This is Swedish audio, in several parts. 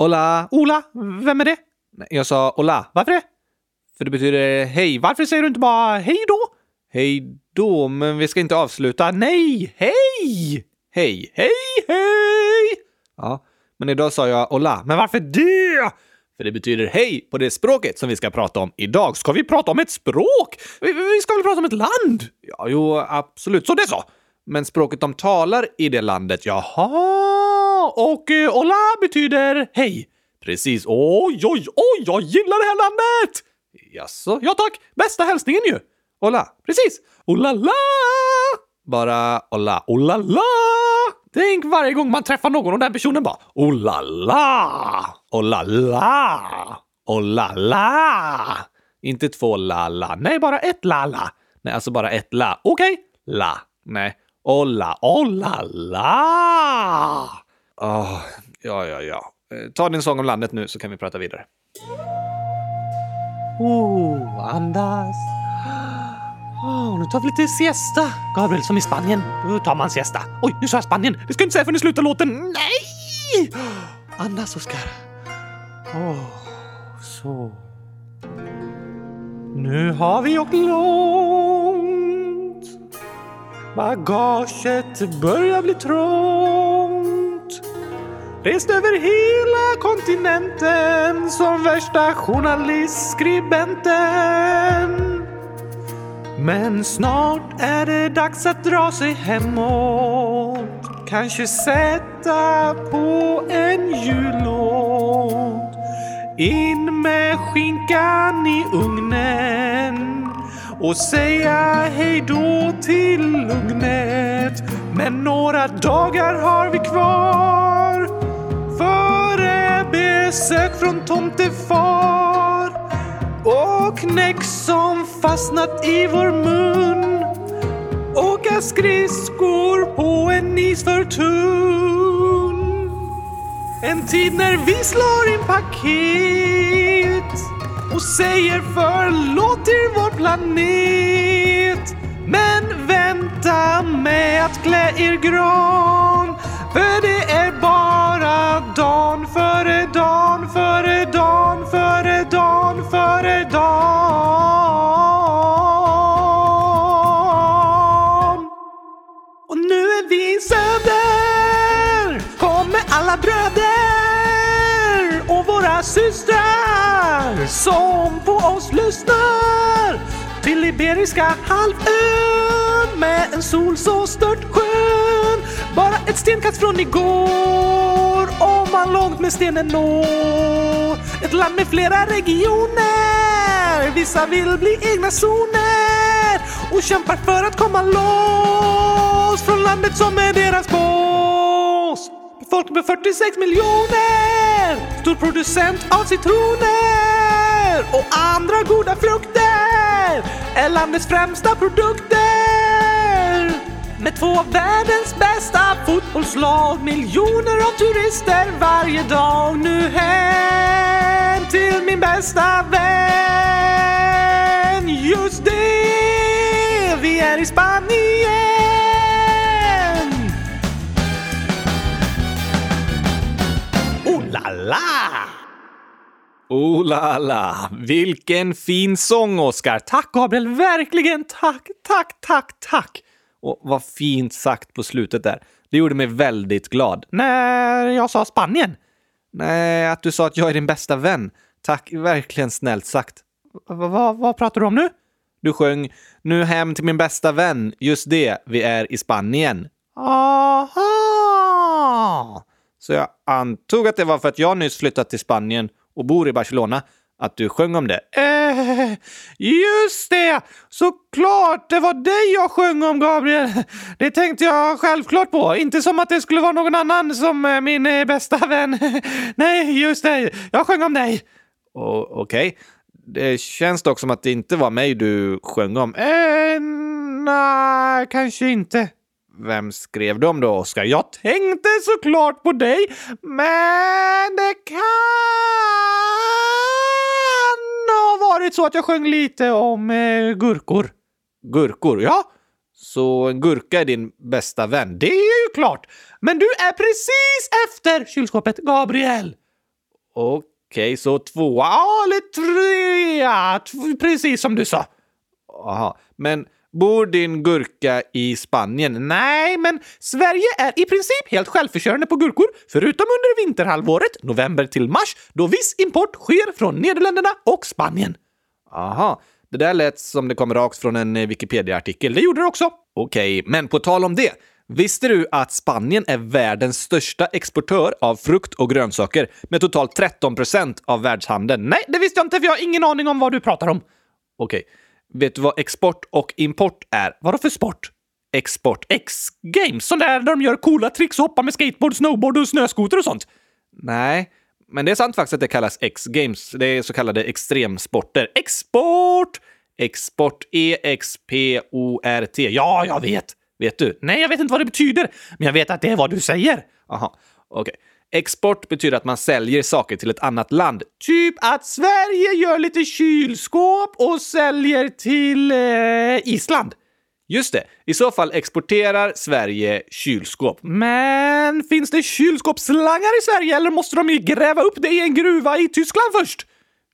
Ola. Ola? Vem är det? Jag sa Ola. Varför det? För det betyder hej. Varför säger du inte bara hej då? Hej då, men vi ska inte avsluta. Nej, hej! Hej, hej, hej! Ja, men idag sa jag Ola. Men varför det? För det betyder hej på det språket som vi ska prata om idag. Ska vi prata om ett språk? Vi, vi ska väl prata om ett land? Ja, jo, absolut. Så det så. Men språket de talar i det landet, jaha. Och eh, betyder hej. Precis. Oj, oj, oj, jag gillar det här landet! Jaså? Ja tack! Bästa hälsningen ju! Hola. Precis. Ola la! Bara hola. Ola la! Tänk varje gång man träffar någon och den personen bara Oh la la! Oh la la! Oh la la! Inte två la la. Nej, bara ett la la. Nej, alltså bara ett la. Okej? Okay. La. Nej. Oh la, oh ja, ja, ja. Eh, ta din sång om landet nu så kan vi prata vidare. Oh, andas. Oh, nu tar vi lite siesta. Gabriel, som i Spanien. Då tar man siesta. Oj, nu sa jag Spanien. Det ska jag inte säga förrän i slutar låten. Nej! Andas, Oskar. Oh, så. Nu har vi åkt långt. Bagaget börjar bli trångt. Rest över hela kontinenten som värsta journalistskribenten. Men snart är det dags att dra sig hemåt. Kanske sätta på en jullåt. In med skinkan i ugnen och säga hej då till lugnet. Men några dagar har vi kvar före besök från tomtefar och knäck som fastnat i vår mun. Åka skridskor på en isför tunn. En tid när vi slår in paket och säger förlåt till vår planet. Men vänta med att klä er gran för det som på oss lyssnar till Iberiska halvön med en sol så stört skön. Bara ett stenkast från igår om man långt med stenen når. Ett land med flera regioner. Vissa vill bli egna zoner och kämpar för att komma loss från landet som är deras bås. Folk med 46 miljoner, stor producent av citroner och andra goda frukter är landets främsta produkter. Med två av världens bästa fotbollslag, miljoner av turister varje dag. Nu hem till min bästa vän. Just det, vi är i Spanien. Oh la la! Vilken fin sång, Oskar! Tack, Gabriel! Verkligen tack, tack, tack, tack! Och vad fint sagt på slutet där. Det gjorde mig väldigt glad. När jag sa Spanien? Nej, att du sa att jag är din bästa vän. Tack, verkligen snällt sagt. V vad pratar du om nu? Du sjöng “Nu hem till min bästa vän”. Just det, vi är i Spanien. Aha! Så jag antog att det var för att jag nyss flyttat till Spanien och bor i Barcelona att du sjöng om det. Eh, just det! Såklart! Det var dig jag sjöng om, Gabriel. Det tänkte jag självklart på. Inte som att det skulle vara någon annan som eh, min eh, bästa vän. Nej, just det. Jag sjöng om dig. Okej. Okay. Det känns dock som att det inte var mig du sjöng om. Eh, nej, kanske inte. Vem skrev du om då, Oskar? Jag tänkte såklart på dig, men det kan ha varit så att jag sjöng lite om eh, gurkor. Gurkor, ja. Så en gurka är din bästa vän. Det är ju klart. Men du är precis efter kylskåpet, Gabriel. Okej, så tvåa eller trea. T- Precis som du sa. Aha, men bor din gurka i Spanien? Nej, men Sverige är i princip helt självförsörjande på gurkor, förutom under vinterhalvåret, november till mars, då viss import sker från Nederländerna och Spanien. Aha, det där lät som det kom rakt från en eh, Wikipedia-artikel. Det gjorde det också. Okej, men på tal om det. Visste du att Spanien är världens största exportör av frukt och grönsaker med totalt 13 procent av världshandeln? Nej, det visste jag inte för jag har ingen aning om vad du pratar om. Okej, vet du vad export och import är? Vadå för sport? Export? X-games? Sån där där de gör coola tricks och hoppar med skateboard, snowboard och snöskoter och sånt? Nej, men det är sant faktiskt att det kallas X-games. Det är så kallade extremsporter. Export! Export-e-x-p-o-r-t. Ja, jag vet. Vet du? Nej, jag vet inte vad det betyder, men jag vet att det är vad du säger. Aha, okej. Export betyder att man säljer saker till ett annat land. Typ att Sverige gör lite kylskåp och säljer till eh, Island. Just det. I så fall exporterar Sverige kylskåp. Men finns det kylskåpsslangar i Sverige eller måste de ju gräva upp det i en gruva i Tyskland först?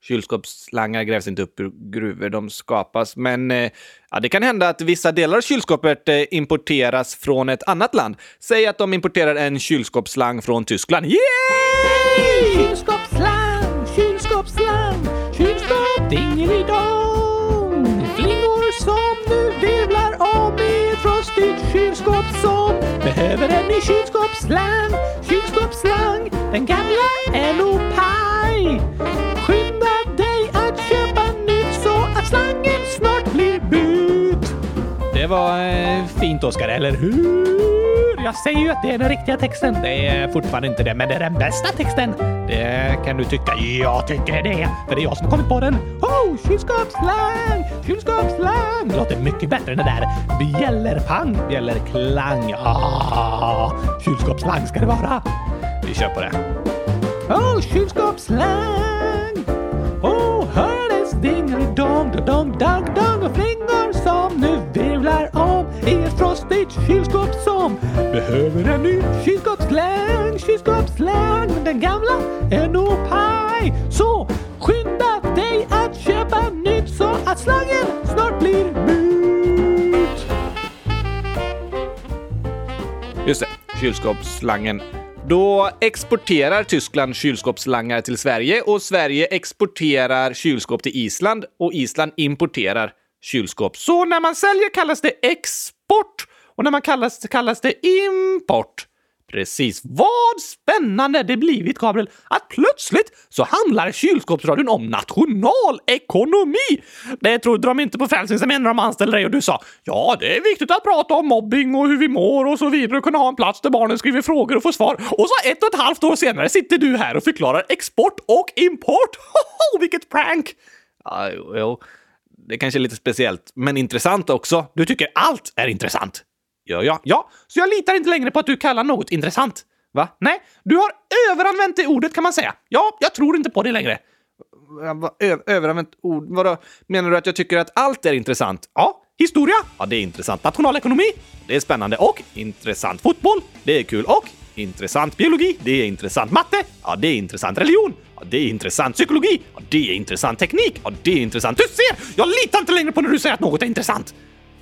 Kylskåpsslangar grävs inte upp ur gruvor, de skapas. Men eh, ja, det kan hända att vissa delar av kylskåpet eh, importeras från ett annat land. Säg att de importerar en kylskåpsslang från Tyskland. Yay! Kylskåpsslang, kylskåpsslang, kylskåp dingelidong. Flingor som nu virvlar om i ett frostigt kylskåp som behöver en ny kylskåpsslang, kylskåpsslang. Den gamla är nog paj. Det var eh, fint, Oskar, eller hur? Jag säger ju att det är den riktiga texten. Det är fortfarande inte det, men det är den bästa texten. Det kan du tycka. Jag tycker det, för det är jag som har kommit på den. Oh, kylskåpsslang, kylskåpsslang. Det låter mycket bättre än det där bjällerpang, bjällerklang. Ah, kylskåpsslang ska det vara. Vi kör på det. Oh, kylskåpsslang. Oh, hördes dingelidong, dong, dong, dong den gamla är nog paj. Så skynda dig att köpa nytt så att slangen snart blir mut. Just det, kylskåpsslangen. Då exporterar Tyskland kylskåpsslangar till Sverige och Sverige exporterar kylskåp till Island och Island importerar kylskåp. Så när man säljer kallas det export och när man kallas, kallas det import. Precis. Vad spännande det blivit, Gabriel, att plötsligt så handlar kylskåpsradion om nationalekonomi. Det trodde de inte på Frälsningsarmén när de anställde dig och du sa ja, det är viktigt att prata om mobbing och hur vi mår och så vidare och kunna ha en plats där barnen skriver frågor och får svar. Och så ett och ett halvt år senare sitter du här och förklarar export och import. Hoho, vilket prank! Ja, jo, jo. Det kanske är lite speciellt, men intressant också. Du tycker allt är intressant. Ja, ja, ja. Så jag litar inte längre på att du kallar något intressant. Va? Nej, du har överanvänt det ordet kan man säga. Ja, jag tror inte på det längre. Ö överanvänt ord? Vadå? Menar du att jag tycker att allt är intressant? Ja. Historia? Ja, det är intressant. Nationalekonomi? Det är spännande. Och intressant. Fotboll? Det är kul. Och intressant. Biologi? Det är intressant. Matte? Ja, det är intressant. Religion? Ja, det är intressant. Psykologi? Ja, det är intressant. Teknik? Ja, det är intressant. Du ser! Jag litar inte längre på när du säger att något är intressant.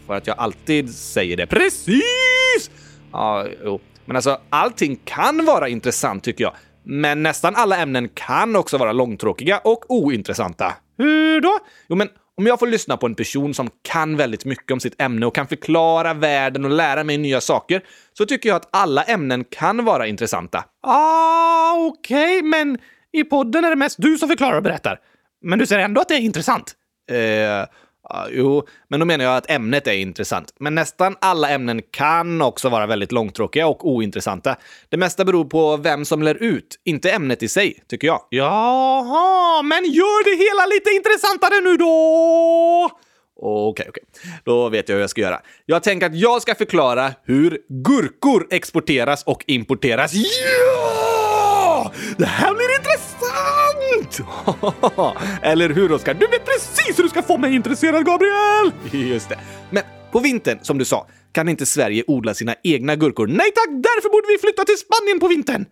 För att jag alltid säger det. Precis! Ja, jo. Men alltså, allting kan vara intressant tycker jag. Men nästan alla ämnen kan också vara långtråkiga och ointressanta. Hur då? Jo, men om jag får lyssna på en person som kan väldigt mycket om sitt ämne och kan förklara världen och lära mig nya saker, så tycker jag att alla ämnen kan vara intressanta. Ah, okej, okay, men i podden är det mest du som förklarar och berättar. Men du säger ändå att det är intressant? Eh... Ja, jo, men då menar jag att ämnet är intressant. Men nästan alla ämnen kan också vara väldigt långtråkiga och ointressanta. Det mesta beror på vem som lär ut, inte ämnet i sig, tycker jag. Jaha, men gör det hela lite intressantare nu då! Okej, okej. Då vet jag hur jag ska göra. Jag tänker att jag ska förklara hur gurkor exporteras och importeras. Ja! Det här blir intressant! Eller hur, Oskar? Du vet precis hur du ska få mig intresserad, Gabriel! Just det. Men på vintern, som du sa, kan inte Sverige odla sina egna gurkor. Nej tack, därför borde vi flytta till Spanien på vintern!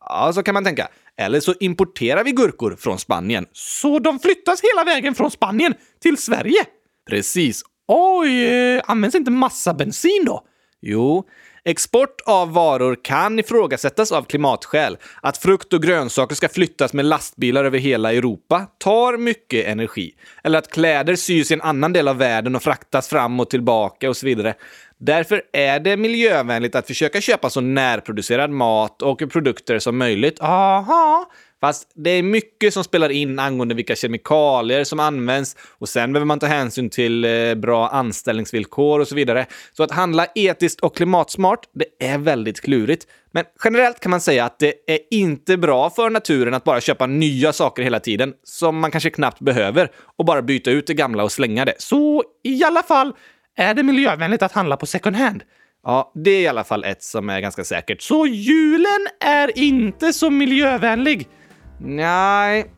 Ja, så kan man tänka. Eller så importerar vi gurkor från Spanien. Så de flyttas hela vägen från Spanien till Sverige? Precis. Oj, används inte massa bensin då? Jo, export av varor kan ifrågasättas av klimatskäl. Att frukt och grönsaker ska flyttas med lastbilar över hela Europa tar mycket energi. Eller att kläder sys i en annan del av världen och fraktas fram och tillbaka och så vidare. Därför är det miljövänligt att försöka köpa så närproducerad mat och produkter som möjligt. Aha, Fast det är mycket som spelar in angående vilka kemikalier som används och sen behöver man ta hänsyn till eh, bra anställningsvillkor och så vidare. Så att handla etiskt och klimatsmart, det är väldigt klurigt. Men generellt kan man säga att det är inte bra för naturen att bara köpa nya saker hela tiden som man kanske knappt behöver och bara byta ut det gamla och slänga det. så i alla fall är det miljövänligt att handla på second hand. Ja, det är i alla fall ett som är ganska säkert. Så julen är inte så miljövänlig? Nej,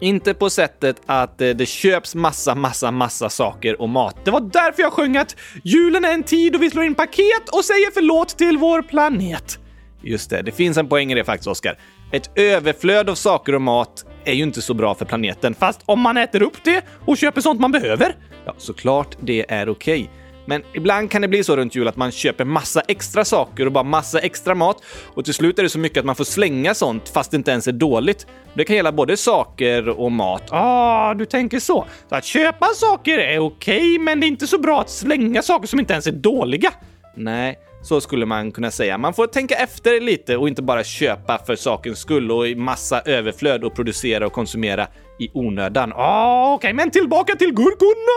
inte på sättet att eh, det köps massa, massa, massa saker och mat. Det var därför jag sjöng att julen är en tid då vi slår in paket och säger förlåt till vår planet. Just det, det finns en poäng i det faktiskt, Oskar. Ett överflöd av saker och mat är ju inte så bra för planeten. Fast om man äter upp det och köper sånt man behöver? Ja, såklart det är okej. Men ibland kan det bli så runt jul att man köper massa extra saker och bara massa extra mat och till slut är det så mycket att man får slänga sånt fast det inte ens är dåligt. Det kan gälla både saker och mat. Ah, du tänker så. Så att köpa saker är okej, men det är inte så bra att slänga saker som inte ens är dåliga. Nej, så skulle man kunna säga. Man får tänka efter lite och inte bara köpa för sakens skull och i massa överflöd och producera och konsumera i onödan. Ah, okej, men tillbaka till gurkorna!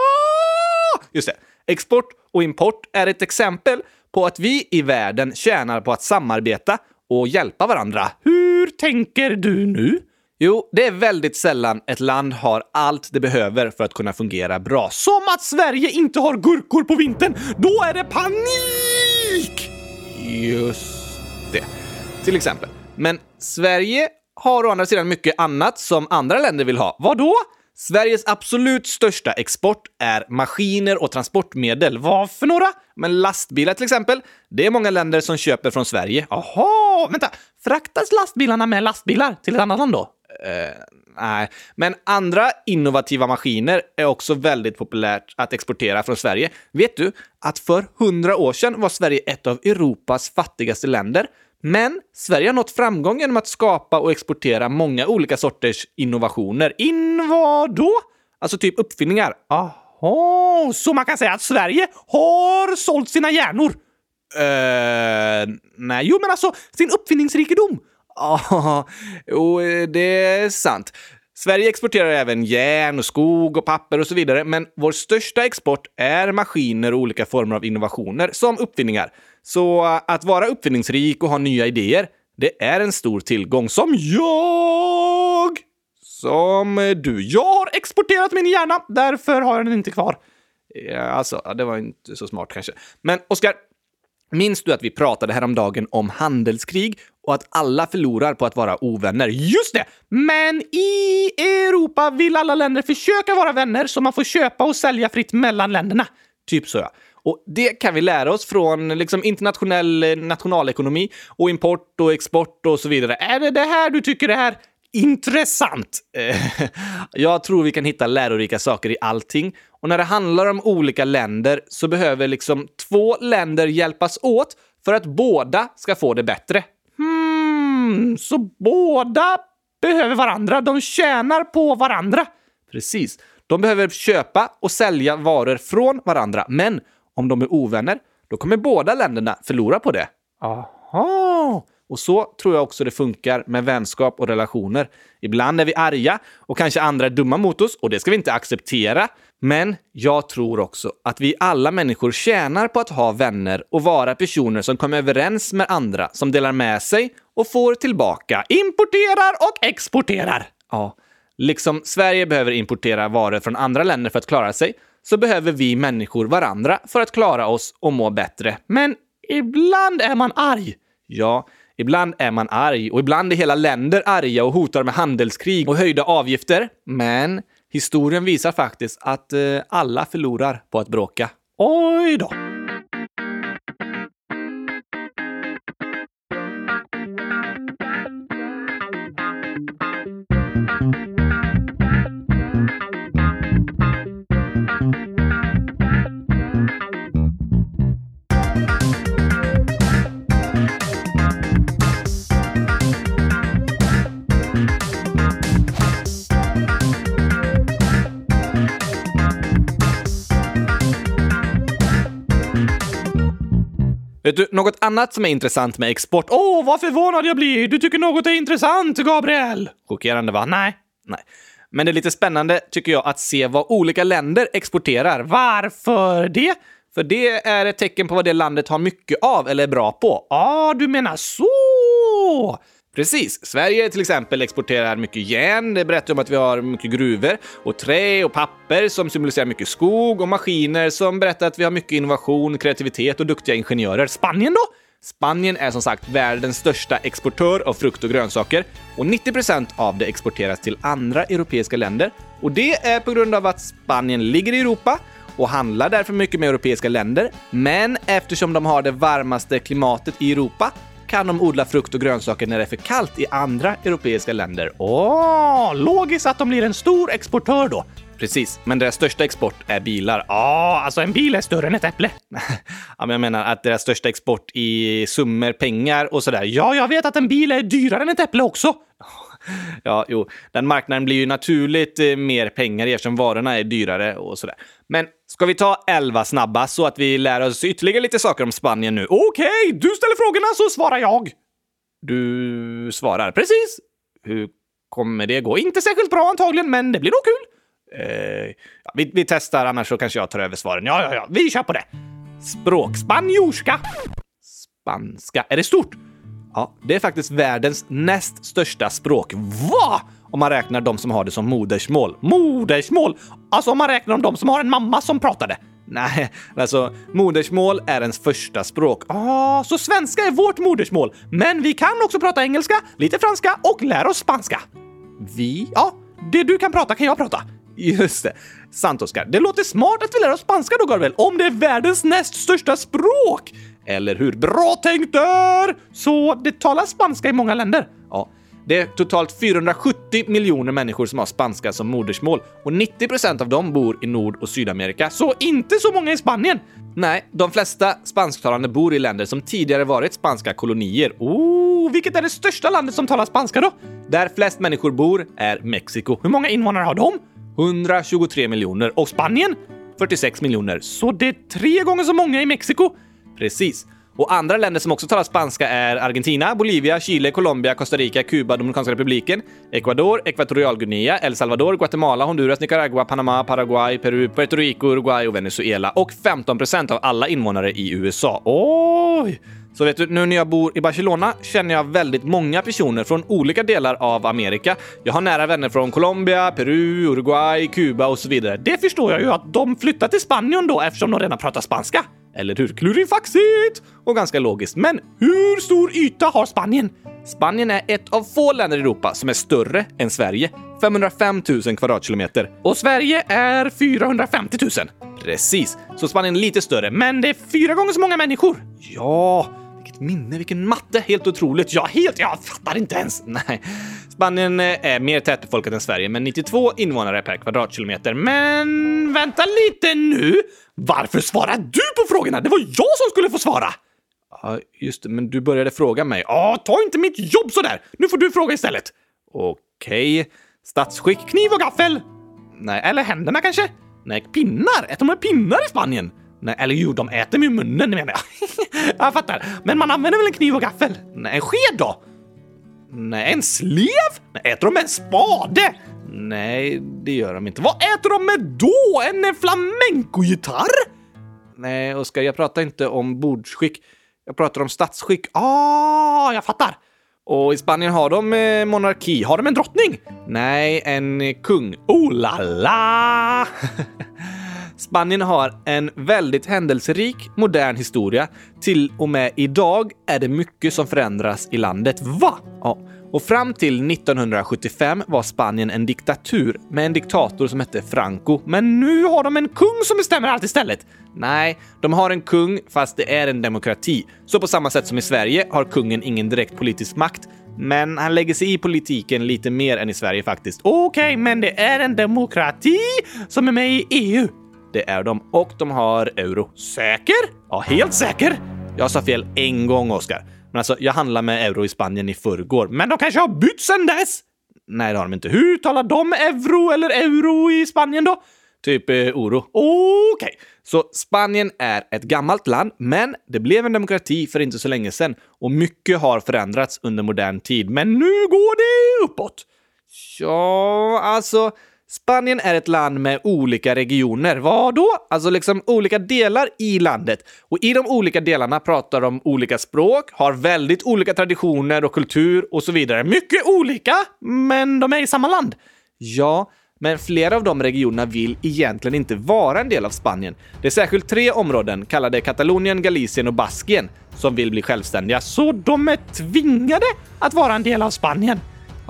Just det. Export och import är ett exempel på att vi i världen tjänar på att samarbeta och hjälpa varandra. Hur tänker du nu? Jo, det är väldigt sällan ett land har allt det behöver för att kunna fungera bra. Som att Sverige inte har gurkor på vintern! Då är det panik! Just det. Till exempel. Men Sverige har å andra sidan mycket annat som andra länder vill ha. Vad då? Sveriges absolut största export är maskiner och transportmedel. Vad för några? Men lastbilar till exempel, det är många länder som köper från Sverige. Jaha, vänta. Fraktas lastbilarna med lastbilar till ett annat land då? Uh, nej, men andra innovativa maskiner är också väldigt populärt att exportera från Sverige. Vet du att för hundra år sedan var Sverige ett av Europas fattigaste länder? Men Sverige har nått framgång genom att skapa och exportera många olika sorters innovationer. In vad då? Alltså typ uppfinningar. Aha, så man kan säga att Sverige har sålt sina hjärnor? Uh, nej, Jo, men alltså sin uppfinningsrikedom. Ja, jo, det är sant. Sverige exporterar även järn och skog och papper och så vidare, men vår största export är maskiner och olika former av innovationer som uppfinningar. Så eh, att vara uppfinningsrik och ha nya idéer, det är en stor tillgång som jag! Som du. Jag har exporterat min hjärna, därför har jag den inte kvar. Ja, alltså, det var inte så smart kanske. Men Oskar, minns du att vi pratade häromdagen om handelskrig och att alla förlorar på att vara ovänner? Just det! Men i Europa vill alla länder försöka vara vänner så man får köpa och sälja fritt mellan länderna. Typ så ja. Och det kan vi lära oss från liksom, internationell eh, nationalekonomi och import och export och så vidare. Är det det här du tycker är intressant? Eh, jag tror vi kan hitta lärorika saker i allting. Och när det handlar om olika länder så behöver liksom två länder hjälpas åt för att båda ska få det bättre. Hmm, så båda behöver varandra. De tjänar på varandra. Precis. De behöver köpa och sälja varor från varandra. Men om de är ovänner, då kommer båda länderna förlora på det. Aha! Och så tror jag också det funkar med vänskap och relationer. Ibland är vi arga och kanske andra är dumma mot oss och det ska vi inte acceptera. Men jag tror också att vi alla människor tjänar på att ha vänner och vara personer som kommer överens med andra, som delar med sig och får tillbaka. Importerar och exporterar. Ja, liksom Sverige behöver importera varor från andra länder för att klara sig, så behöver vi människor varandra för att klara oss och må bättre. Men ibland är man arg. Ja, ibland är man arg och ibland är hela länder arga och hotar med handelskrig och höjda avgifter. Men historien visar faktiskt att eh, alla förlorar på att bråka. Oj då. Vet du, något annat som är intressant med export? Åh, oh, vad förvånad jag blir! Du tycker något är intressant, Gabriel! Chockerande, va? Nej. Nej. Men det är lite spännande, tycker jag, att se vad olika länder exporterar. Varför det? För det är ett tecken på vad det landet har mycket av eller är bra på. Ja, ah, du menar så! Precis. Sverige till exempel exporterar mycket järn. Det berättar om att vi har mycket gruvor och trä och papper som symboliserar mycket skog och maskiner som berättar att vi har mycket innovation, kreativitet och duktiga ingenjörer. Spanien då? Spanien är som sagt världens största exportör av frukt och grönsaker och 90% av det exporteras till andra europeiska länder. Och det är på grund av att Spanien ligger i Europa och handlar därför mycket med europeiska länder. Men eftersom de har det varmaste klimatet i Europa kan de odla frukt och grönsaker när det är för kallt i andra europeiska länder. Åh, logiskt att de blir en stor exportör då. Precis, men deras största export är bilar. Ja, alltså en bil är större än ett äpple. ja, men jag menar att deras största export i summor pengar och sådär. Ja, jag vet att en bil är dyrare än ett äpple också. ja, jo, den marknaden blir ju naturligt eh, mer pengar eftersom varorna är dyrare och sådär. Men ska vi ta 11 snabba så att vi lär oss ytterligare lite saker om Spanien nu? Okej, okay, du ställer frågorna så svarar jag. Du svarar precis. Hur kommer det gå? Inte särskilt bra antagligen, men det blir nog kul. Eh, ja, vi, vi, testar, annars så kanske jag tar över svaren. Ja, ja, ja, vi kör på det. Språk. Spanjorska. Spanska. Är det stort? Ja, det är faktiskt världens näst största språk. Va? Om man räknar de som har det som modersmål. Modersmål? Alltså om man räknar om de som har en mamma som pratade. Nej, alltså modersmål är ens första språk. Ah, så svenska är vårt modersmål. Men vi kan också prata engelska, lite franska och lära oss spanska. Vi? Ja, det du kan prata kan jag prata. Just det. Sant, Oskar. Det låter smart att vi lär oss spanska då, Gabriel, om det är världens näst största språk. Eller hur? Bra tänkt där! Så det talas spanska i många länder. Det är totalt 470 miljoner människor som har spanska som modersmål och 90 procent av dem bor i Nord och Sydamerika, så inte så många i Spanien. Nej, de flesta spansktalande bor i länder som tidigare varit spanska kolonier. Oh, vilket är det största landet som talar spanska då? Där flest människor bor är Mexiko. Hur många invånare har de? 123 miljoner. Och Spanien? 46 miljoner. Så det är tre gånger så många i Mexiko. Precis. Och andra länder som också talar spanska är Argentina, Bolivia, Chile, Colombia, Costa Rica, Kuba, Dominikanska republiken, Ecuador, Ekvatorialguinea, El Salvador, Guatemala, Honduras, Nicaragua, Panama, Paraguay, Peru, Puerto Rico, Uruguay och Venezuela. Och 15 procent av alla invånare i USA. Oj! Så vet du, nu när jag bor i Barcelona känner jag väldigt många personer från olika delar av Amerika. Jag har nära vänner från Colombia, Peru, Uruguay, Kuba och så vidare. Det förstår jag ju att de flyttar till Spanien då eftersom de redan pratar spanska. Eller hur? Klurifaxigt! Och ganska logiskt. Men hur stor yta har Spanien? Spanien är ett av få länder i Europa som är större än Sverige. 505 000 kvadratkilometer. Och Sverige är 450 000. Precis, så Spanien är lite större, men det är fyra gånger så många människor. Ja, minne, vilken matte! Helt otroligt. Ja, helt. Jag fattar inte ens. Nej. Spanien eh, är mer tätbefolkat än Sverige med 92 invånare per kvadratkilometer. Men vänta lite nu! Varför svarar du på frågorna? Det var jag som skulle få svara! Ja, just det, men du började fråga mig. Ja, ta inte mitt jobb sådär! Nu får du fråga istället. Okej. Okay. Statsskick, kniv och gaffel? Nej, eller händerna kanske? Nej, pinnar? Äter man pinnar i Spanien? Nej, eller jo, de äter med munnen menar jag. jag fattar. Men man använder väl en kniv och gaffel? Nej, en sked då? Nej, en slev? Nej, äter de med en spade? Nej, det gör de inte. Vad äter de med då? En flamencogitarr? Nej, Oskar, jag pratar inte om bordsskick. Jag pratar om statsskick. Ah, jag fattar. Och i Spanien har de eh, monarki. Har de en drottning? Nej, en kung. Oh la la! Spanien har en väldigt händelserik modern historia. Till och med idag är det mycket som förändras i landet. Va? Ja. Och fram till 1975 var Spanien en diktatur med en diktator som hette Franco. Men nu har de en kung som bestämmer allt istället. Nej, de har en kung fast det är en demokrati. Så på samma sätt som i Sverige har kungen ingen direkt politisk makt. Men han lägger sig i politiken lite mer än i Sverige faktiskt. Okej, okay, men det är en demokrati som är med i EU. Det är de och de har euro. Säker? Ja, helt säker. Jag sa fel en gång, Oskar. Men alltså, jag handlade med euro i Spanien i förrgår. Men de kanske har bytt sen dess? Nej, det har de inte. Hur talar de euro eller euro i Spanien då? Typ eh, oro. Okej, så Spanien är ett gammalt land, men det blev en demokrati för inte så länge sedan och mycket har förändrats under modern tid. Men nu går det uppåt. Ja, alltså Spanien är ett land med olika regioner. Vad då? Alltså liksom olika delar i landet. Och i de olika delarna pratar de olika språk, har väldigt olika traditioner och kultur och så vidare. Mycket olika, men de är i samma land. Ja, men flera av de regionerna vill egentligen inte vara en del av Spanien. Det är särskilt tre områden, kallade Katalonien, Galicien och Baskien, som vill bli självständiga. Så de är tvingade att vara en del av Spanien?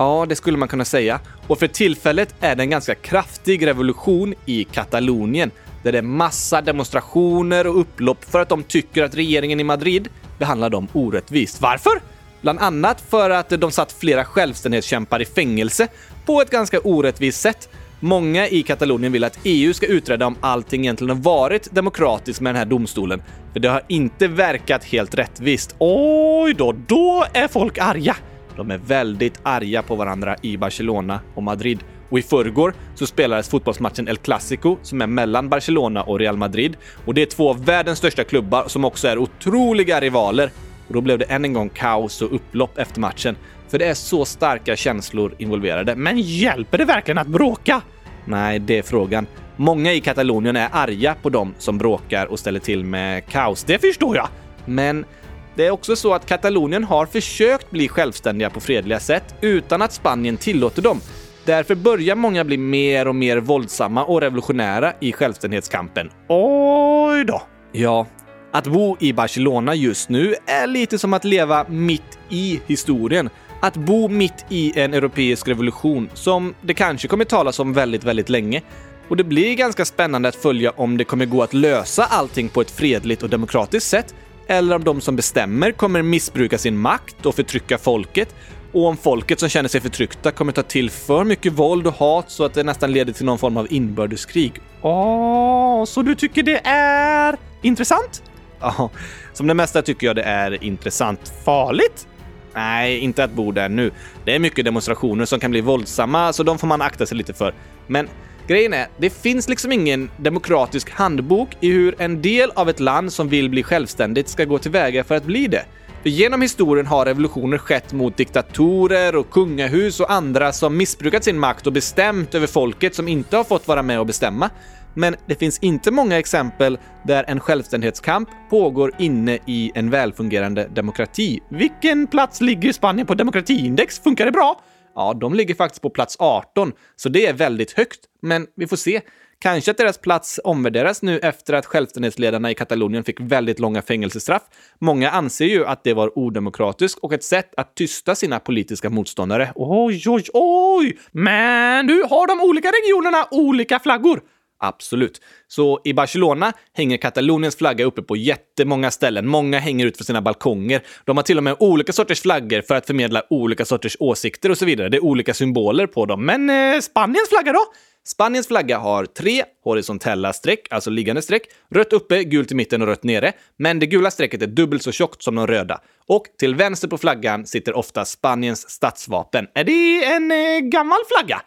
Ja, det skulle man kunna säga. Och för tillfället är det en ganska kraftig revolution i Katalonien där det är massa demonstrationer och upplopp för att de tycker att regeringen i Madrid behandlar dem orättvist. Varför? Bland annat för att de satt flera självständighetskämpar i fängelse på ett ganska orättvist sätt. Många i Katalonien vill att EU ska utreda om allting egentligen har varit demokratiskt med den här domstolen. För det har inte verkat helt rättvist. Oj då, då är folk arga! De är väldigt arga på varandra i Barcelona och Madrid. Och i förrgår så spelades fotbollsmatchen El Clasico som är mellan Barcelona och Real Madrid. Och det är två av världens största klubbar som också är otroliga rivaler. Och då blev det än en gång kaos och upplopp efter matchen. För det är så starka känslor involverade. Men hjälper det verkligen att bråka? Nej, det är frågan. Många i Katalonien är arga på dem som bråkar och ställer till med kaos. Det förstår jag. Men det är också så att Katalonien har försökt bli självständiga på fredliga sätt utan att Spanien tillåter dem. Därför börjar många bli mer och mer våldsamma och revolutionära i självständighetskampen. Oj då! Ja, att bo i Barcelona just nu är lite som att leva mitt i historien. Att bo mitt i en europeisk revolution som det kanske kommer talas om väldigt, väldigt länge. Och det blir ganska spännande att följa om det kommer gå att lösa allting på ett fredligt och demokratiskt sätt eller om de som bestämmer kommer missbruka sin makt och förtrycka folket och om folket som känner sig förtryckta kommer ta till för mycket våld och hat så att det nästan leder till någon form av inbördeskrig. Åh, så du tycker det är intressant? Ja, som det mesta tycker jag det är intressant. Farligt? Nej, inte att bo där nu. Det är mycket demonstrationer som kan bli våldsamma, så de får man akta sig lite för. Men Grejen är, det finns liksom ingen demokratisk handbok i hur en del av ett land som vill bli självständigt ska gå tillväga för att bli det. För genom historien har revolutioner skett mot diktatorer och kungahus och andra som missbrukat sin makt och bestämt över folket som inte har fått vara med och bestämma. Men det finns inte många exempel där en självständighetskamp pågår inne i en välfungerande demokrati. Vilken plats ligger Spanien på demokratiindex? Funkar det bra? Ja, de ligger faktiskt på plats 18, så det är väldigt högt. Men vi får se. Kanske att deras plats omvärderas nu efter att självständighetsledarna i Katalonien fick väldigt långa fängelsestraff. Många anser ju att det var odemokratiskt och ett sätt att tysta sina politiska motståndare. Oj, oj, oj! Men du, har de olika regionerna olika flaggor? Absolut. Så i Barcelona hänger Kataloniens flagga uppe på jättemånga ställen. Många hänger ut för sina balkonger. De har till och med olika sorters flaggor för att förmedla olika sorters åsikter och så vidare. Det är olika symboler på dem. Men eh, Spaniens flagga då? Spaniens flagga har tre horisontella streck, alltså liggande streck. Rött uppe, gult i mitten och rött nere. Men det gula strecket är dubbelt så tjockt som de röda. Och till vänster på flaggan sitter ofta Spaniens statsvapen. Är det en eh, gammal flagga?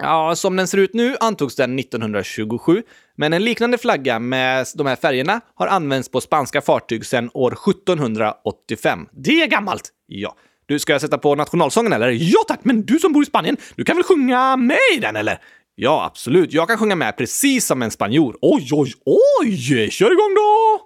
Ja, som den ser ut nu antogs den 1927, men en liknande flagga med de här färgerna har använts på spanska fartyg sedan år 1785. Det är gammalt! Ja. Du, ska jag sätta på nationalsången eller? Ja tack, men du som bor i Spanien, du kan väl sjunga med i den eller? Ja, absolut. Jag kan sjunga med precis som en spanjor. Oj, oj, oj! Kör igång då!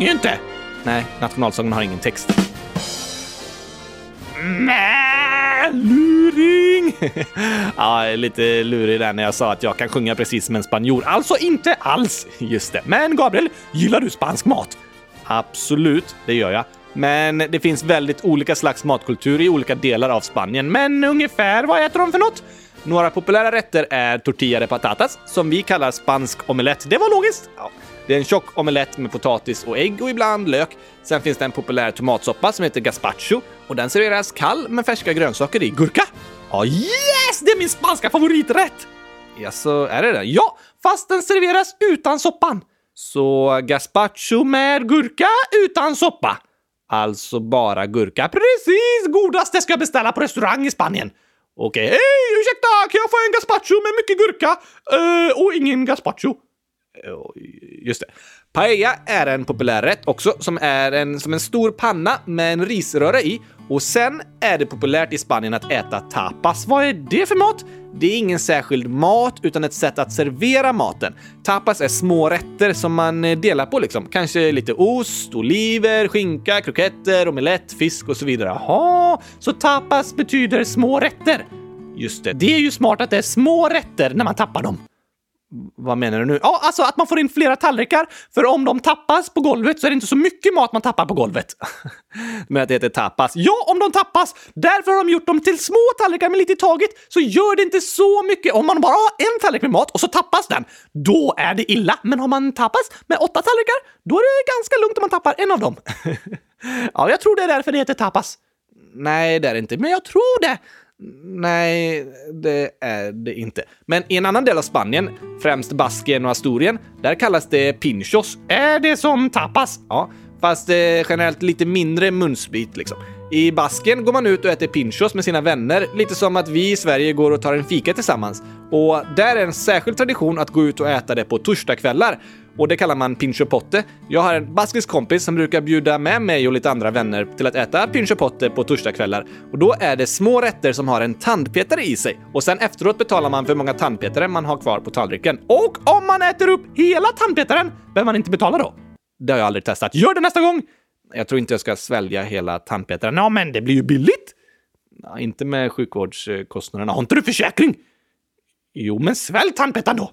Sjunger ju inte! Nej, nationalsången har ingen text. Mä, luring! ja, lite lurig där när jag sa att jag kan sjunga precis som en spanjor. Alltså inte alls! Just det. Men Gabriel, gillar du spansk mat? Absolut, det gör jag. Men det finns väldigt olika slags matkultur i olika delar av Spanien. Men ungefär vad äter de för något? Några populära rätter är tortilla de patatas, som vi kallar spansk omelett. Det var logiskt. Ja. Det är en tjock omelett med potatis och ägg och ibland lök. Sen finns det en populär tomatsoppa som heter gazpacho och den serveras kall med färska grönsaker i. Gurka! Ja, yes! Det är min spanska favoriträtt! Ja, så är det det? Ja, fast den serveras utan soppan. Så gazpacho med gurka utan soppa. Alltså bara gurka. Precis! Godast det ska jag beställa på restaurang i Spanien. Okej, hej ursäkta, kan jag få en gazpacho med mycket gurka? Uh, och ingen gazpacho. Eh, just det. Paella är en populär rätt också, som är en, som en stor panna med en risröra i. Och sen är det populärt i Spanien att äta tapas. Vad är det för mat? Det är ingen särskild mat, utan ett sätt att servera maten. Tapas är små rätter som man eh, delar på liksom. Kanske lite ost, oliver, skinka, kroketter, omelett, fisk och så vidare. Jaha, så tapas betyder små rätter? Just det, det är ju smart att det är små rätter när man tappar dem. Vad menar du nu? Ja, alltså att man får in flera tallrikar, för om de tappas på golvet så är det inte så mycket mat man tappar på golvet. Men att det heter tapas. Ja, om de tappas! Därför har de gjort dem till små tallrikar med lite i taget, så gör det inte så mycket. Om man bara har en tallrik med mat och så tappas den, då är det illa. Men har man tapas med åtta tallrikar, då är det ganska lugnt om man tappar en av dem. ja, jag tror det är därför det heter tapas. Nej, det är det inte, men jag tror det. Nej, det är det inte. Men i en annan del av Spanien, främst Baskien och Asturien, där kallas det pinchos. Är det som tapas? Ja, fast eh, generellt lite mindre munsbit liksom. I Basken går man ut och äter pinchos med sina vänner, lite som att vi i Sverige går och tar en fika tillsammans. Och där är en särskild tradition att gå ut och äta det på torsdagskvällar och det kallar man pincho potte. Jag har en baskisk kompis som brukar bjuda med mig och lite andra vänner till att äta pincho potte på torsdagskvällar. Och då är det små rätter som har en tandpetare i sig. Och sen efteråt betalar man för hur många tandpetare man har kvar på tallriken. Och om man äter upp hela tandpetaren behöver man inte betala då. Det har jag aldrig testat. Gör det nästa gång! Jag tror inte jag ska svälja hela tandpetaren. Ja, men det blir ju billigt! Ja, inte med sjukvårdskostnaderna. Har inte du försäkring? Jo, men svälj tandpetaren då!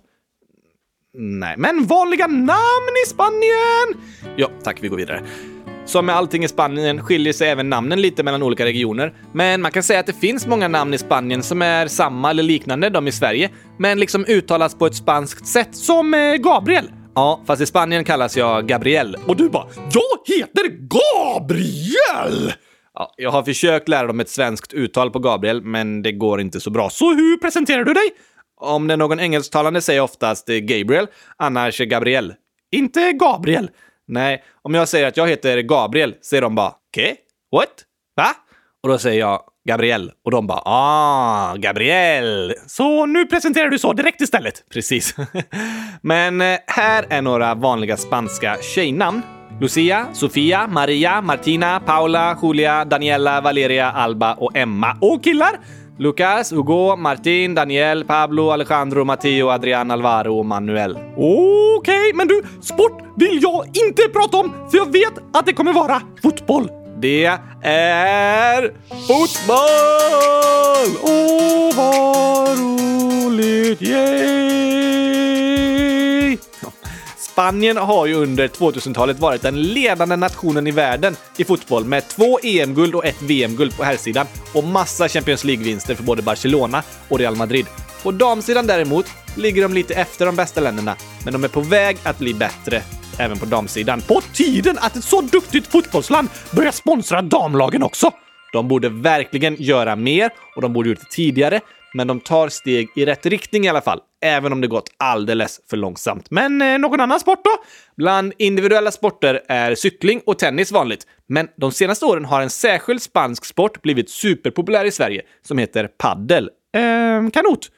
Nej, men vanliga namn i Spanien! Ja, tack, vi går vidare. Som med allting i Spanien skiljer sig även namnen lite mellan olika regioner. Men man kan säga att det finns många namn i Spanien som är samma eller liknande de i Sverige, men liksom uttalas på ett spanskt sätt. Som eh, Gabriel. Ja, fast i Spanien kallas jag Gabriel. Och du bara “Jag heter Gabriel!” Ja, jag har försökt lära dem ett svenskt uttal på Gabriel, men det går inte så bra. Så hur presenterar du dig? Om det är någon engelsktalande säger jag oftast Gabriel, annars Gabriel. Inte Gabriel. Nej, om jag säger att jag heter Gabriel säger de bara “Ke? What? Va?” Och då säger jag Gabriel och de bara “Ah, Gabriel”. Så nu presenterar du så direkt istället. Precis. Men eh, här är några vanliga spanska tjejnamn. Lucia, Sofia, Maria, Martina, Paula, Julia, Daniela, Valeria, Alba och Emma. Och killar! Lucas, Hugo, Martin, Daniel, Pablo, Alejandro, Matteo, Adrian, Alvaro och Manuel. Okej, okay, men du, sport vill jag inte prata om, för jag vet att det kommer vara fotboll. Det är fotboll! Åh, vad roligt! Yay! Spanien har ju under 2000-talet varit den ledande nationen i världen i fotboll med två EM-guld och ett VM-guld på herrsidan och massa Champions League-vinster för både Barcelona och Real Madrid. På damsidan däremot ligger de lite efter de bästa länderna, men de är på väg att bli bättre även på damsidan. På tiden att ett så duktigt fotbollsland börjar sponsra damlagen också! De borde verkligen göra mer och de borde gjort det tidigare, men de tar steg i rätt riktning i alla fall, även om det gått alldeles för långsamt. Men eh, någon annan sport då? Bland individuella sporter är cykling och tennis vanligt, men de senaste åren har en särskild spansk sport blivit superpopulär i Sverige som heter paddel. Eh, kanot?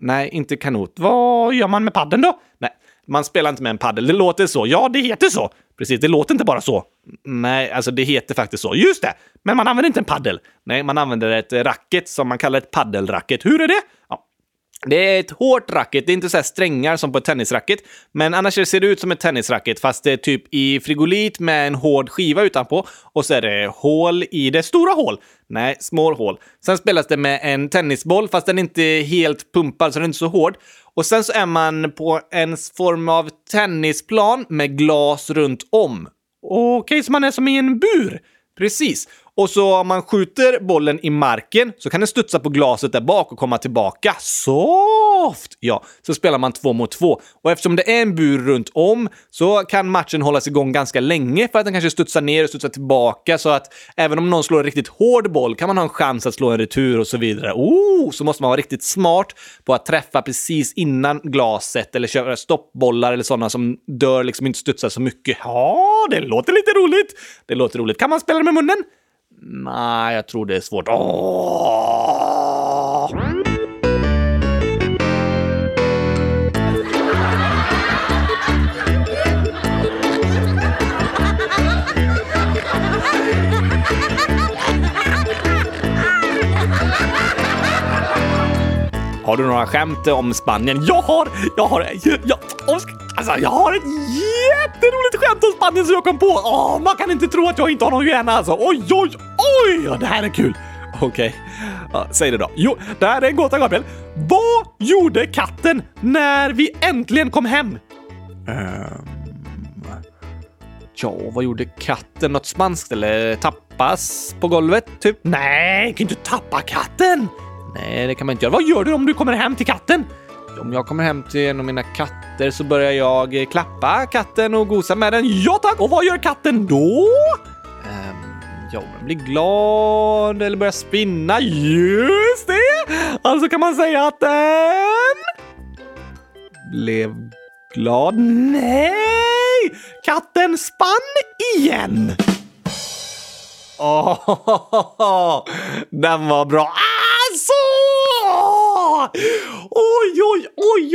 Nej, inte kanot. Vad gör man med paddeln då? Nej, man spelar inte med en paddel. Det låter så. Ja, det heter så. Precis, det låter inte bara så. Nej, alltså det heter faktiskt så. Just det! Men man använder inte en paddel. Nej, man använder ett racket som man kallar ett paddelracket. Hur är det? Ja. Det är ett hårt racket, det är inte så strängar som på ett tennisracket, men annars ser det ut som ett tennisracket fast det är typ i frigolit med en hård skiva utanpå och så är det hål i det. Stora hål! Nej, små hål. Sen spelas det med en tennisboll fast den är inte helt pumpad så den är inte så hård. Och sen så är man på en form av tennisplan med glas runt om. Okej, okay, så man är som i en bur? Precis. Och så om man skjuter bollen i marken så kan den studsa på glaset där bak och komma tillbaka. Soft! Ja, så spelar man två mot två. Och eftersom det är en bur runt om så kan matchen hållas igång ganska länge för att den kanske studsar ner och studsar tillbaka så att även om någon slår en riktigt hård boll kan man ha en chans att slå en retur och så vidare. Oh, så måste man vara riktigt smart på att träffa precis innan glaset eller köra stoppbollar eller sådana som dör liksom inte studsar så mycket. Ja, det låter lite roligt. Det låter roligt. Kan man spela det med munnen? Nej, jag tror det är svårt. Åh! Har du några skämt om Spanien? Jag har! Jag har... Jag, jag, alltså, jag har ett jätteroligt skämt om Spanien som jag kom på! Åh, man kan inte tro att jag inte har någon hjärna alltså! Oj, oj, oj! Det här är kul! Okej, okay. ja, säg det då. Jo, det här är en gåta, Gabriel. Vad gjorde katten när vi äntligen kom hem? Um, ja, vad gjorde katten? Något spanskt eller tappas på golvet, typ? Nej, kan inte tappa katten! Nej, det kan man inte göra. Vad gör du om du kommer hem till katten? Om jag kommer hem till en av mina katter så börjar jag eh, klappa katten och gosa med den. Ja tack! Och vad gör katten då? Um, ja, den blir glad eller börjar spinna. Just det! Alltså kan man säga att den blev glad. Nej! Katten spann igen! Åh, oh, den var bra. Alltså!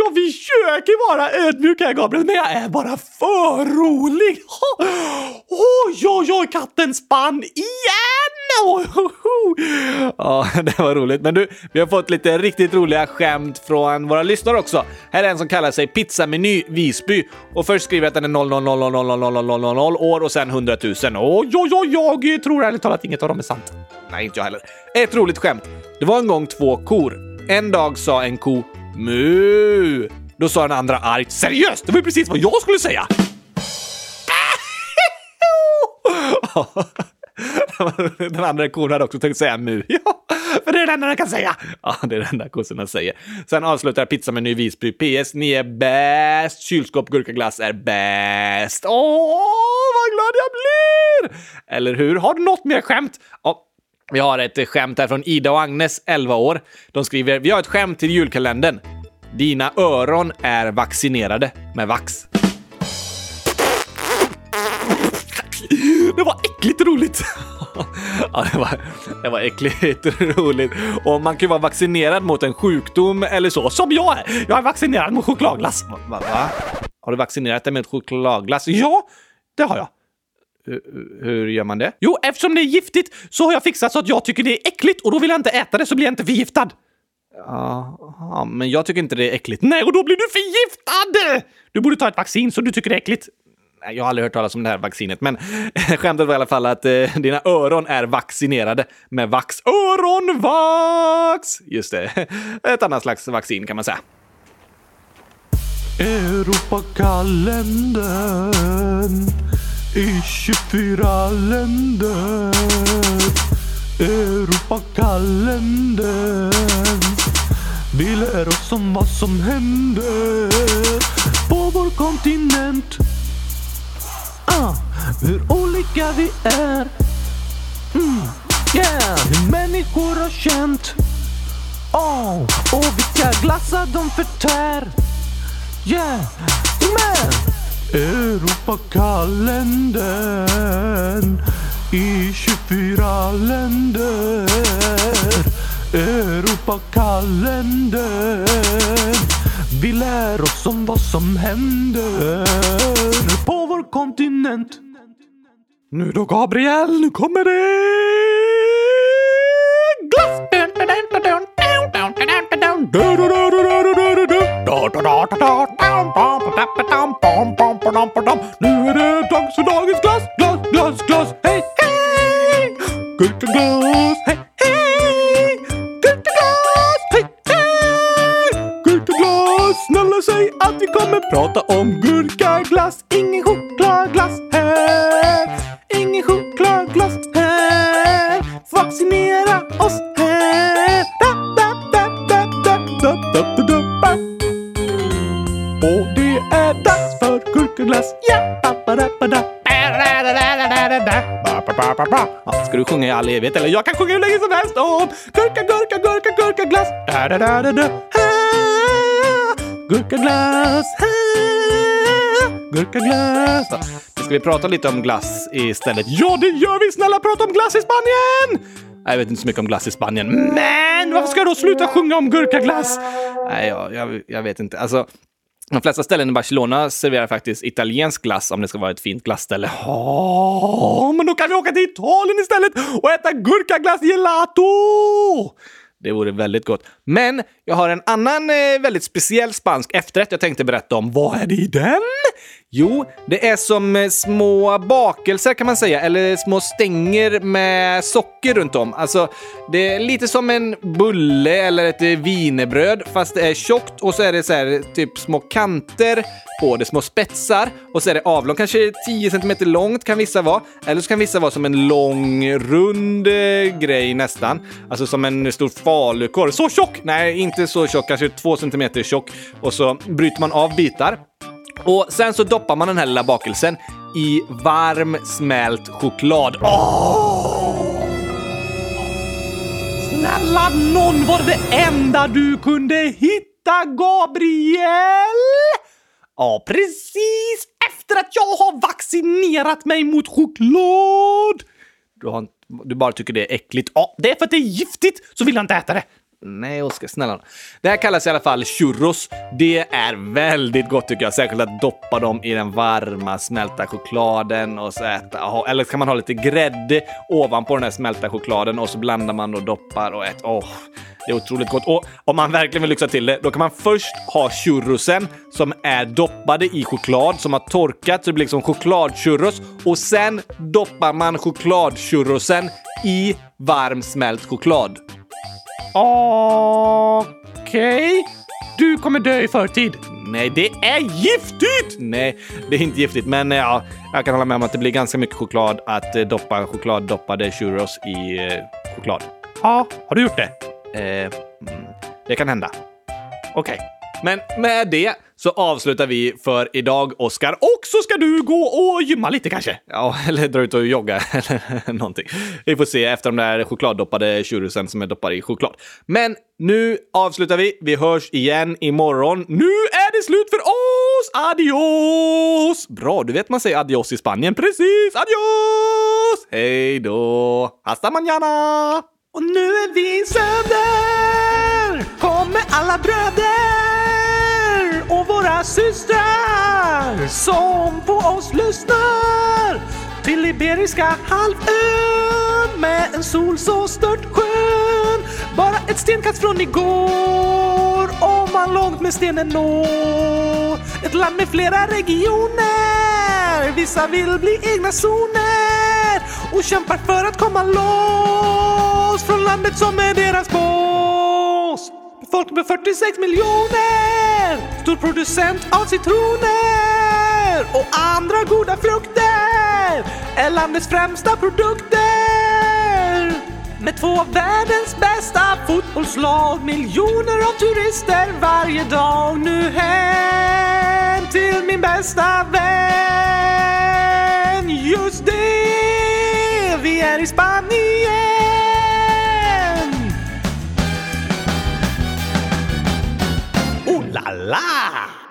Jag försöker vara ödmjuk här Gabriel, men jag är bara för rolig. Oj, oj, oj, katten spann igen! Ja, det var roligt. Men du, vi har fått lite riktigt roliga skämt från våra lyssnare också. Här är en som kallar sig Pizzameny Visby och först skriver att den är 0000000 år och sen 100 000. Oj, oj, oj, jag tror ärligt talat inget av dem är sant. Nej, inte jag heller. Ett roligt skämt. Det var en gång två kor. En dag sa en ko mu. Då sa den andra argt seriöst, det var ju precis vad jag skulle säga. Den andra kon hade också tänkt säga mu. Ja, för det är det enda den kan säga. Ja, det är det enda kossorna säger. Sen avslutar pizza med ny Visby. PS. Ni är bäst. Kylskåp gurkaglass är bäst. Åh, vad glad jag blir! Eller hur? Har du något mer skämt? Ja, vi har ett skämt här från Ida och Agnes, 11 år. De skriver “Vi har ett skämt till julkalendern. Dina öron är vaccinerade med vax.” Det var äckligt roligt! ja, det var, det var äckligt roligt. Och man kan ju vara vaccinerad mot en sjukdom eller så, som jag är. Jag är vaccinerad mot chokladglass. Va? va? Har du vaccinerat dig med chokladglass? Ja, det har jag. Hur gör man det? Jo, eftersom det är giftigt så har jag fixat så att jag tycker det är äckligt och då vill jag inte äta det så blir jag inte förgiftad. Ja, men jag tycker inte det är äckligt. Nej, och då blir du förgiftad! Du borde ta ett vaccin så du tycker det är äckligt. Jag har aldrig hört talas om det här vaccinet, men skämtet var i alla fall att eh, dina öron är vaccinerade med vax. Öronvax! Just det. Ett annat slags vaccin kan man säga. Europakalendern i 24 länder. Europakalendern. Vi lär oss om vad som händer på vår kontinent. Ah, hur olika vi är. Mm, yeah, hur människor har känt. Oh, och vilka glassar de förtär. Yeah, men Europakalendern i 24 länder. Europakalendern. Vi lär oss om vad som händer på vår kontinent. Nu då Gabriel, nu kommer det glass! Nu är det dags för dagens glass, glass, glass, glass, hej, hej! Gurkaglass, hej, hej! Gurkaglass, hej, hej! Gurkaglass, snälla säg att vi kommer prata om gurkaglass. Du sjunga i all evighet? Eller jag kan sjunga hur länge som helst om Gurka, gurka, gurka, gurkaglass. Da, da, da, da, da. Gurka glass. Gurka glass. Nu Ska vi prata lite om glass istället? Ja, det gör vi! Snälla prata om glass i Spanien! Jag vet inte så mycket om glass i Spanien, men varför ska jag då sluta sjunga om gurkaglass? Nej, jag, jag, jag vet inte. Alltså, de flesta ställen i Barcelona serverar faktiskt italiensk glass om det ska vara ett fint glassställe. Ja, men då kan vi åka till Italien istället och äta gurkaglass gelato! Det vore väldigt gott. Men jag har en annan eh, väldigt speciell spansk efterrätt jag tänkte berätta om. Vad är det i den? Jo, det är som eh, små bakelser kan man säga, eller små stänger med socker runt om. Alltså, det är lite som en bulle eller ett eh, wienerbröd, fast det är tjockt och så är det så här, typ små kanter på det, små spetsar och så är det avlångt, kanske 10 cm långt kan vissa vara. Eller så kan vissa vara som en lång, rund eh, grej nästan. Alltså som en stor falukorv. Så tjock! Nej, inte så tjock, kanske två centimeter tjock. Och så bryter man av bitar. Och sen så doppar man den här lilla bakelsen i varm smält choklad. Åh! Snälla nån, var det det enda du kunde hitta, Gabriel? Ja, precis efter att jag har vaccinerat mig mot choklad! Du, har, du bara tycker det är äckligt. Ja, Det är för att det är giftigt, så vill jag inte äta det. Nej, Oskar, snälla. Det här kallas i alla fall churros. Det är väldigt gott tycker jag. Särskilt att doppa dem i den varma smälta chokladen och så äta. Eller så kan man ha lite grädde ovanpå den här smälta chokladen och så blandar man och doppar och äter. Åh, det är otroligt gott. Och om man verkligen vill lyxa till det, då kan man först ha churrosen som är doppade i choklad som har torkat så det blir liksom chokladchurros och sen doppar man chokladchurrosen i varm smält choklad. Okej. Du kommer dö i förtid. Nej, det är giftigt! Nej, det är inte giftigt, men eh, ja, jag kan hålla med om att det blir ganska mycket choklad att eh, doppa chokladdoppade churros i eh, choklad. Ja, har du gjort det? Eh, mm, det kan hända. Okej. Men med det så avslutar vi för idag, Oskar. Och så ska du gå och gymma lite kanske? Ja, eller dra ut och jogga eller någonting. Vi får se efter de där chokladdoppade churrosen som är doppade i choklad. Men nu avslutar vi. Vi hörs igen imorgon. Nu är det slut för oss! Adios! Bra, du vet man säger adios i Spanien. Precis! Adios! Hej då! Hasta mañana! Och nu är vi i söder! Kommer alla bröder våra systrar som på oss lyssnar till Iberiska halvön med en sol så stört skön. Bara ett stenkast från igår om man långt med stenen når. Ett land med flera regioner, vissa vill bli egna zoner och kämpar för att komma loss från landet som är deras boss. Folk med 46 miljoner, stor producent av citroner och andra goda frukter är landets främsta produkter. Med två av världens bästa fotbollslag, miljoner av turister varje dag. Nu hem till min bästa vän. Just det, vi är i Spanien. Oh la la!